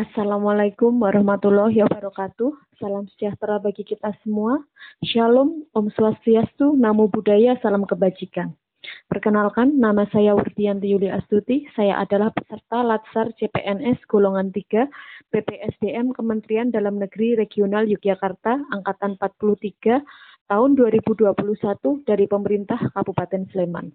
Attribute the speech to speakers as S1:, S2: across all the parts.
S1: Assalamualaikum warahmatullahi wabarakatuh. Salam sejahtera bagi kita semua. Shalom, Om Swastiastu, Namo Buddhaya, Salam Kebajikan. Perkenalkan, nama saya Wurdianti Yuli Astuti. Saya adalah peserta Latsar CPNS golongan 3 PPSDM Kementerian Dalam Negeri Regional Yogyakarta Angkatan 43 tahun 2021 dari pemerintah Kabupaten Sleman.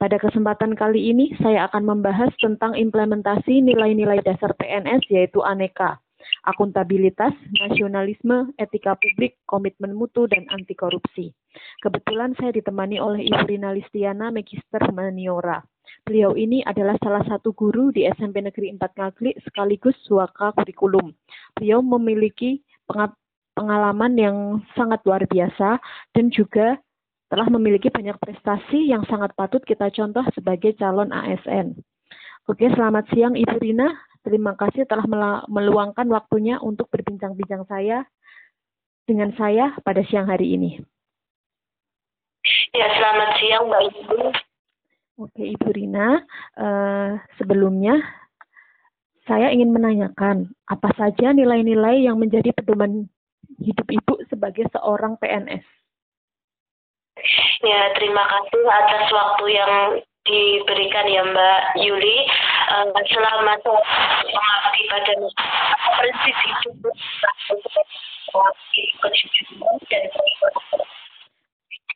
S1: Pada kesempatan kali ini, saya akan membahas tentang implementasi nilai-nilai dasar PNS, yaitu aneka, akuntabilitas, nasionalisme, etika publik, komitmen mutu, dan anti korupsi. Kebetulan saya ditemani oleh Ibu Rina Listiana Magister Maniora. Beliau ini adalah salah satu guru di SMP Negeri 4 Ngaglik sekaligus suaka kurikulum. Beliau memiliki pengalaman yang sangat luar biasa dan juga telah memiliki banyak prestasi yang sangat patut kita contoh sebagai calon ASN. Oke, selamat siang Ibu Rina. Terima kasih telah meluangkan waktunya untuk berbincang-bincang saya dengan saya pada siang hari ini.
S2: Ya, selamat siang Mbak Ibu.
S1: Oke, Ibu Rina. Uh, sebelumnya, saya ingin menanyakan apa saja nilai-nilai yang menjadi pedoman hidup Ibu sebagai seorang PNS.
S2: Ya, terima kasih atas waktu yang diberikan ya Mbak Yuli. Uh, selama mengabdi pada prinsip hidup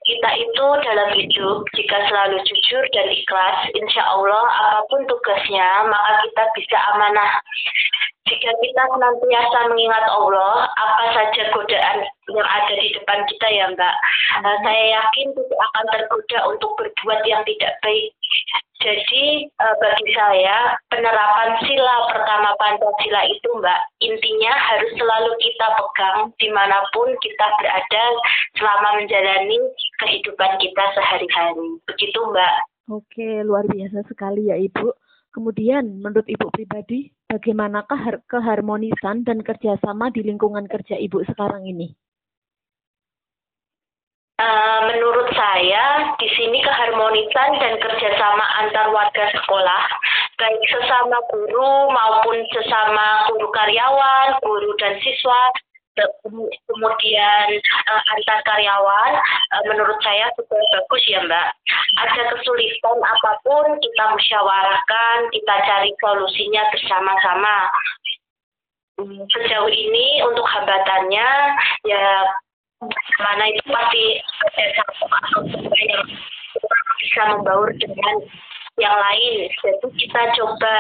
S2: kita itu dalam hidup jika selalu jujur dan ikhlas, insya Allah apa pun tugasnya maka kita bisa amanah jika kita senantiasa mengingat Allah, apa saja godaan yang ada di depan kita ya Mbak, uh, saya yakin tidak akan tergoda untuk berbuat yang tidak baik. Jadi uh, bagi saya penerapan sila pertama Pancasila itu Mbak, intinya harus selalu kita pegang di mana pun kita berada selama menjalani kehidupan kita sehari-hari. Begitu Mbak.
S1: Oke, luar biasa sekali ya Ibu. Kemudian, menurut Ibu pribadi, bagaimanakah keharmonisan dan kerjasama di lingkungan kerja Ibu sekarang ini?
S2: Uh, menurut saya, di sini keharmonisan dan kerjasama antar warga sekolah, baik sesama guru maupun sesama guru karyawan, guru dan siswa, kemudian uh, antar karyawan uh, menurut saya sudah bagus ya Mbak. Ada kesulitan apa pun kita musyawarahkan, kita cari solusinya bersama-sama. Hmm, sejauh ini untuk hambatannya ya mana itu pasti ada satu atau yang bisa membaur dengan yang lain. Jadi kita coba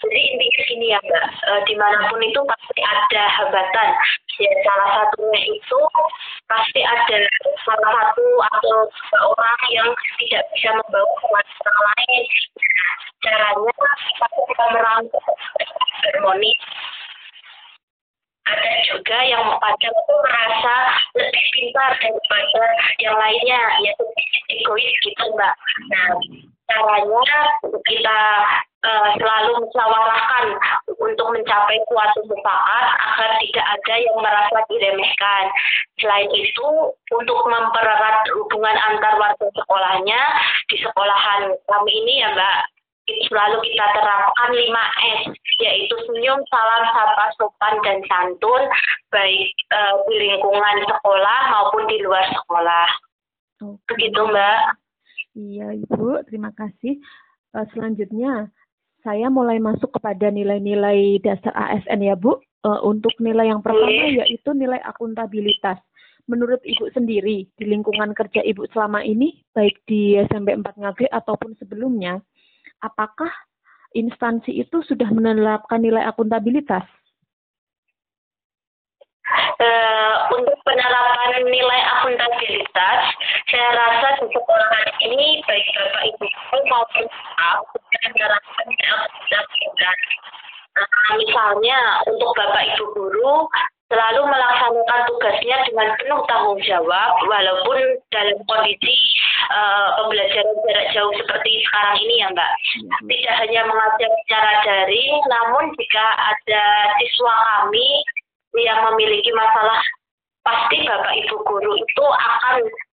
S2: jadi intinya gini ya Mbak, e, di mana pun itu pasti ada hambatan. Ya salah satunya itu pasti ada salah satu atau orang yang tidak bisa membawa orang lain. Caranya kita merangkul harmoni ada juga yang kadang itu merasa lebih pintar daripada yang lainnya yaitu egois gitu mbak nah caranya kita uh, selalu musyawarahkan untuk mencapai suatu manfaat agar tidak ada yang merasa diremehkan. Selain itu, untuk mempererat hubungan antar warga sekolahnya di sekolahan kami ini ya Mbak, selalu kita terapkan 5S, yaitu senyum, salam, sapa, sopan, dan santun, baik uh, di lingkungan sekolah maupun di luar sekolah. Begitu Mbak.
S1: Iya Ibu, terima kasih. Uh, selanjutnya, saya mulai masuk kepada nilai-nilai dasar ASN ya Bu. Uh, untuk nilai yang pertama okay. yaitu nilai akuntabilitas. Menurut Ibu sendiri, di lingkungan kerja Ibu selama ini, baik di SMP 4 Ngagri ataupun sebelumnya, apakah instansi itu sudah menerapkan nilai akuntabilitas?
S2: Uh, untuk penerapan nilai akuntabilitas, saya rasa di sekolah ini baik bapak ibu maupun staff sudah menerapkan nilai akuntabilitas. Nah, misalnya untuk bapak ibu guru selalu melaksanakan tugasnya dengan penuh tanggung jawab walaupun dalam kondisi uh, pembelajaran jarak jauh seperti sekarang ini ya Mbak. Hmm. Tidak hanya mengajar secara daring, namun jika ada siswa kami yang memiliki masalah, pasti Bapak Ibu guru itu akan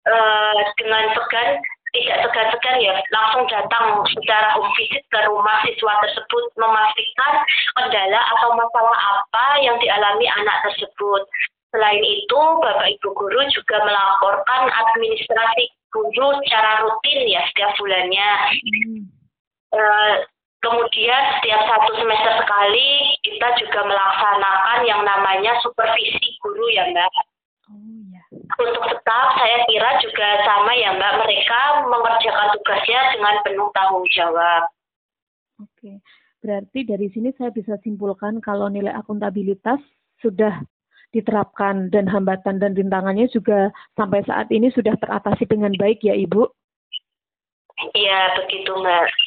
S2: uh, dengan segan tidak segan-segan ya langsung datang secara home visit ke rumah siswa tersebut memastikan kendala atau masalah apa yang dialami anak tersebut. Selain itu, Bapak Ibu guru juga melaporkan administrasi guru secara rutin ya setiap bulannya. Hmm. Uh, kemudian setiap satu semester sekali kita juga melaksanakan yang namanya supervisi guru ya Mbak. Oh, ya. Untuk tetap saya kira juga sama ya Mbak, mereka mengerjakan tugasnya dengan penuh tanggung jawab.
S1: Oke, berarti dari sini saya bisa simpulkan kalau nilai akuntabilitas sudah diterapkan dan hambatan dan rintangannya juga sampai saat ini sudah teratasi dengan baik ya Ibu?
S2: Iya, begitu Mbak.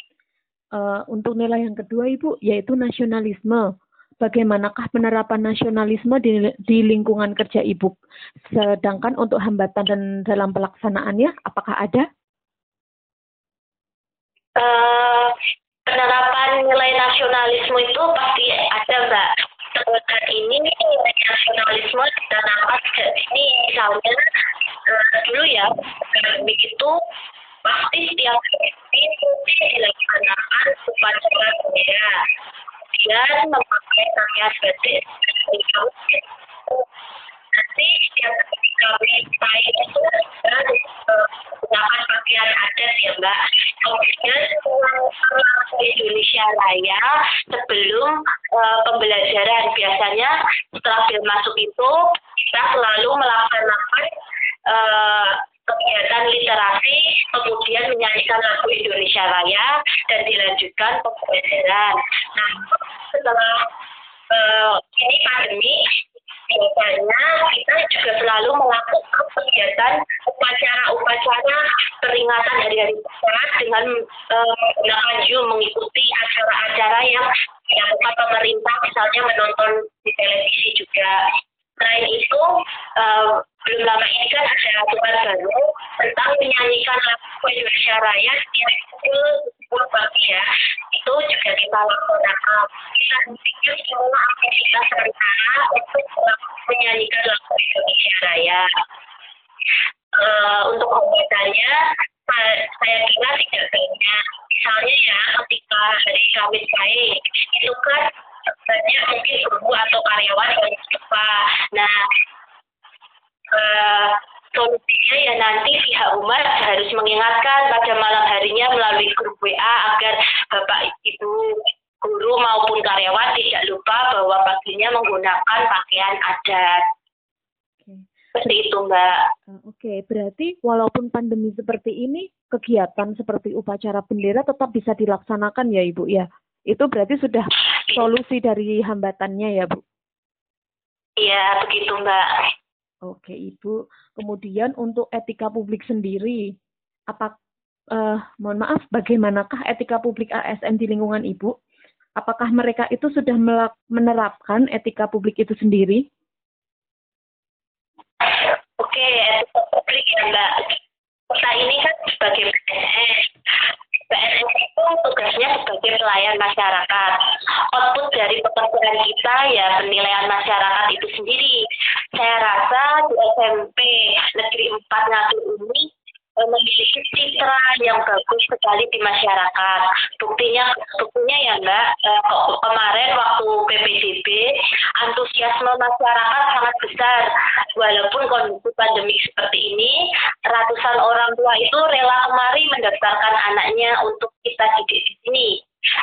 S1: Uh, untuk nilai yang kedua Ibu, yaitu nasionalisme. Bagaimanakah penerapan nasionalisme di, di lingkungan kerja Ibu? Sedangkan untuk hambatan dan dalam pelaksanaannya, apakah ada?
S2: Uh, penerapan nilai nasionalisme itu pasti ada Mbak saat ini nasionalisme kita nampak ini misalnya uh, dulu ya begitu pasti setiap ini dilaksanakan upacara bendera dan memakai pakaian batik nanti setiap kami saya itu dan menggunakan pakaian adat ya mbak kemudian pulang Indonesia Raya sebelum uh, pembelajaran biasanya setelah dia masuk itu kita selalu melaksanakan uh, kegiatan literasi, kemudian menyanyikan lagu Indonesia Raya, dan dilanjutkan pembelajaran. Nah, setelah uh, ini pandemi, biasanya kita juga selalu melakukan kegiatan upacara-upacara peringatan hari-hari besar dengan uh, menggunakan Zoom mengikuti acara-acara yang dilakukan pemerintah misalnya menonton di televisi juga selain itu uh, belum lama ini kan ada aturan baru tentang menyanyikan lagu Indonesia Raya 10 pagi ya. Itu juga kita laksanakan. Kita bikin semua aktivitas rencana untuk menyanyikan lagu Indonesia Raya. Uh, untuk pembuatannya saya kira tidak banyak misalnya ya ketika hari Kamis baik itu kan banyak mungkin guru atau karyawan yang lupa nah uh, solusinya ya nanti pihak umat harus mengingatkan pada malam harinya melalui grup WA agar Bapak Ibu guru maupun karyawan tidak lupa bahwa paginya menggunakan pakaian adat. Seperti itu, Mbak.
S1: Oke, okay. berarti walaupun pandemi seperti ini, kegiatan seperti upacara bendera tetap bisa dilaksanakan ya, Ibu ya? Itu berarti sudah solusi dari hambatannya ya, Bu?
S2: Iya, begitu, Mbak.
S1: Oke, Ibu. Kemudian untuk etika publik sendiri, apa uh, mohon maaf, bagaimanakah etika publik ASN di lingkungan Ibu? Apakah mereka itu sudah menerapkan etika publik itu sendiri?
S2: Oke, etika publik ya Mbak. Kita ini kan sebagai. PNS itu tugasnya sebagai pelayan masyarakat. Output dari pekerjaan kita ya penilaian masyarakat itu sendiri. Saya rasa di SMP Negeri 4 Ngatu ini memiliki citra yang bagus sekali di masyarakat. Buktinya, buktinya ya Mbak, eh, kemarin waktu PPDB, antusiasme masyarakat sangat besar. Walaupun kondisi pandemi seperti ini, ratusan orang tua itu rela kemari mendaftarkan anaknya untuk kita didik di sini.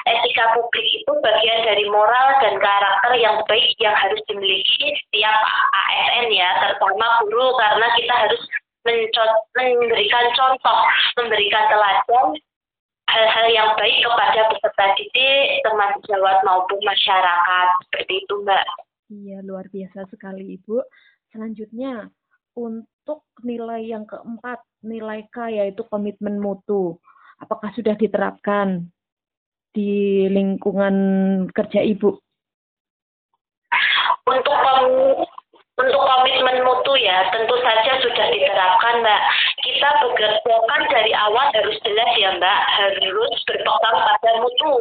S2: Etika publik itu bagian dari moral dan karakter yang baik yang harus dimiliki setiap ASN ya, terutama guru karena kita harus memberikan contoh, memberikan teladan hal-hal yang baik kepada peserta didik, teman sejawat maupun masyarakat. Seperti itu, Mbak.
S1: Iya, luar biasa sekali, Ibu. Selanjutnya, untuk nilai yang keempat, nilai K yaitu komitmen mutu. Apakah sudah diterapkan di lingkungan kerja Ibu?
S2: Untuk untuk komitmen mutu ya, tentu saja sudah diterapkan, Mbak. Kita bekerja kan dari awal harus jelas ya, Mbak, harus berpegang pada mutu.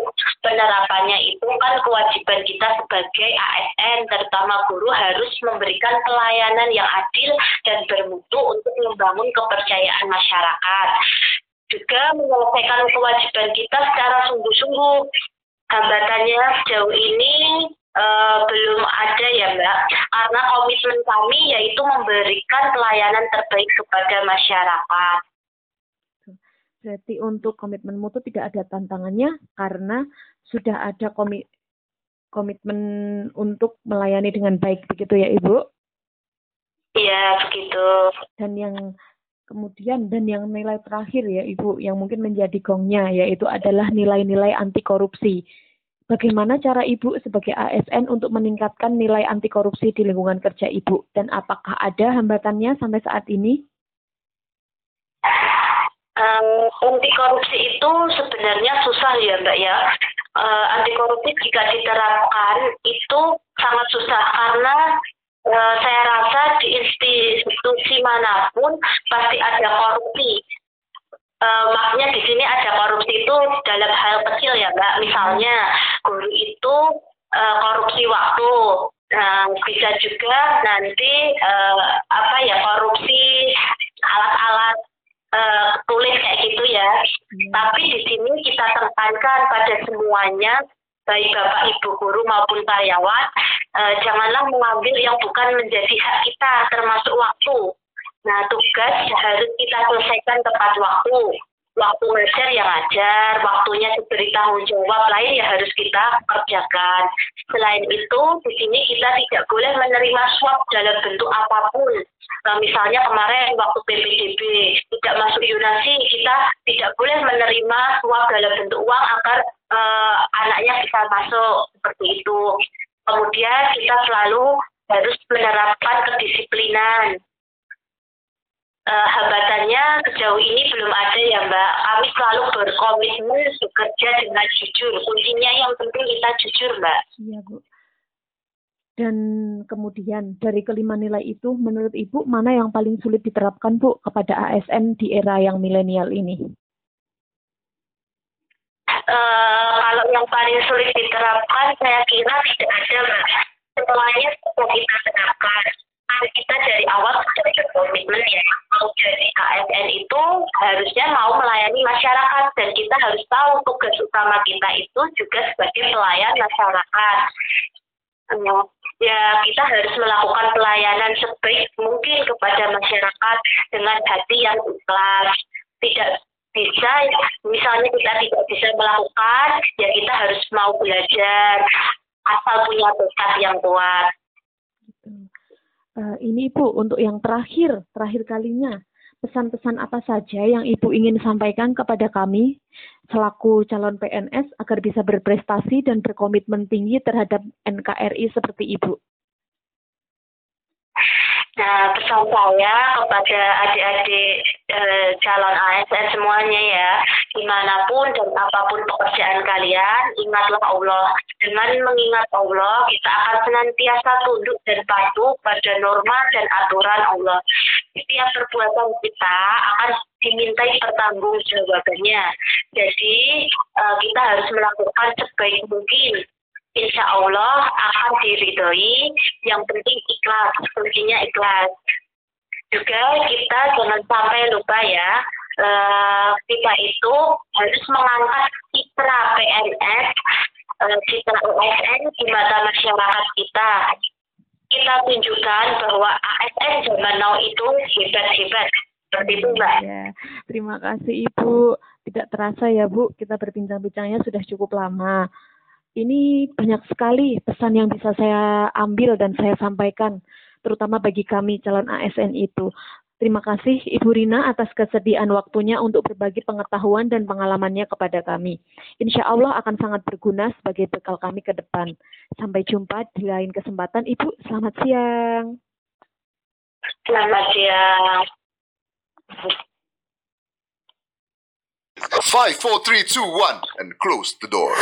S2: Penerapannya itu kan kewajiban kita sebagai ASN, terutama guru harus memberikan pelayanan yang adil dan bermutu untuk membangun kepercayaan masyarakat. juga menyelesaikan kewajiban kita secara sungguh-sungguh. Hambatannya sejauh ini uh, belum ada ya Mbak, karena komitmen kami yaitu memberikan pelayanan terbaik kepada masyarakat.
S1: Berarti untuk komitmenmu itu tidak ada tantangannya karena sudah ada komi komitmen untuk melayani dengan baik begitu ya Ibu?
S2: Iya, begitu.
S1: Dan yang Kemudian dan yang nilai terakhir ya Ibu yang mungkin menjadi gongnya yaitu adalah nilai-nilai anti korupsi. Bagaimana cara Ibu sebagai ASN untuk meningkatkan nilai anti korupsi di lingkungan kerja Ibu dan apakah ada hambatannya sampai saat ini?
S2: Um, anti korupsi itu sebenarnya susah ya Mbak ya. Uh, anti korupsi jika diterapkan itu sangat susah karena uh, saya rasa di institusi mana pun pasti ada korupsi. Uh, makanya di sini ada korupsi itu dalam hal kecil ya mbak. Misalnya guru itu uh, korupsi waktu. Nah, bisa juga nanti uh, apa ya korupsi alat-alat uh, tulis kayak gitu ya. Hmm. Tapi di sini kita tekankan pada semuanya baik bapak ibu guru maupun karyawan uh, janganlah mengambil yang bukan menjadi hak kita termasuk waktu nah tugas harus kita selesaikan tepat waktu waktu ngajar yang ngajar, waktunya diberi tanggung jawab lain ya harus kita kerjakan. Selain itu, di sini kita tidak boleh menerima suap dalam bentuk apa pun. Nah, misalnya kemarin waktu PPDB tidak masuk Yunasi, kita tidak boleh menerima suap dalam bentuk uang agar uh, anaknya bisa masuk seperti itu. Kemudian kita selalu harus menerapkan kedisiplinan uh, hambatannya sejauh ini belum ada ya Mbak. Kami selalu berkomitmen bekerja dengan jujur. Kuncinya yang penting kita jujur Mbak.
S1: Iya Bu. Dan kemudian dari kelima nilai itu menurut Ibu mana yang paling sulit diterapkan Bu kepada ASN di era yang milenial ini?
S2: Uh, kalau yang paling sulit diterapkan saya kira tidak ada Mbak. Semuanya bisa kita terapkan kita dari awal komitmen ya. Mau jadi ASN itu harusnya mau melayani masyarakat dan kita harus tahu tugas utama kita itu juga sebagai pelayan masyarakat. Ya kita harus melakukan pelayanan sebaik mungkin kepada masyarakat dengan hati yang ikhlas. Tidak bisa misalnya kita tidak bisa melakukan ya kita harus mau belajar asal punya tekad yang kuat
S1: Uh, ini Ibu, untuk yang terakhir, terakhir kalinya, pesan-pesan apa saja yang Ibu ingin sampaikan kepada kami selaku calon PNS agar bisa berprestasi dan berkomitmen tinggi terhadap NKRI seperti Ibu?
S2: Nah, pesan saya kepada adik-adik e, calon ASN semuanya ya, di mana pun dan apa pun pekerjaan kalian, ingatlah Allah. Dengan mengingat Allah, kita akan senantiasa tunduk dan patuh pada norma dan aturan Allah. Setiap perbuatan kita akan dimintai pertanggungjawabannya. Jadi, e, kita harus melakukan sebaik mungkin insya Allah akan diridhoi. Yang penting ikhlas, kuncinya ikhlas. Juga kita jangan sampai lupa ya, uh, kita itu harus mengangkat citra PNS, eh, citra OSN di mata masyarakat kita. Kita tunjukkan bahwa ASN zaman now itu hebat-hebat. Seperti itu, Mbak.
S1: Ya, terima kasih Ibu. Tidak terasa ya, Bu, kita berbincang-bincangnya sudah cukup lama ini banyak sekali pesan yang bisa saya ambil dan saya sampaikan, terutama bagi kami calon ASN itu. Terima kasih Ibu Rina atas kesediaan waktunya untuk berbagi pengetahuan dan pengalamannya kepada kami. Insya Allah akan sangat berguna sebagai bekal kami ke depan. Sampai jumpa di lain kesempatan. Ibu, selamat siang.
S2: Selamat siang.
S3: Five, four, three, two, one, and close the door.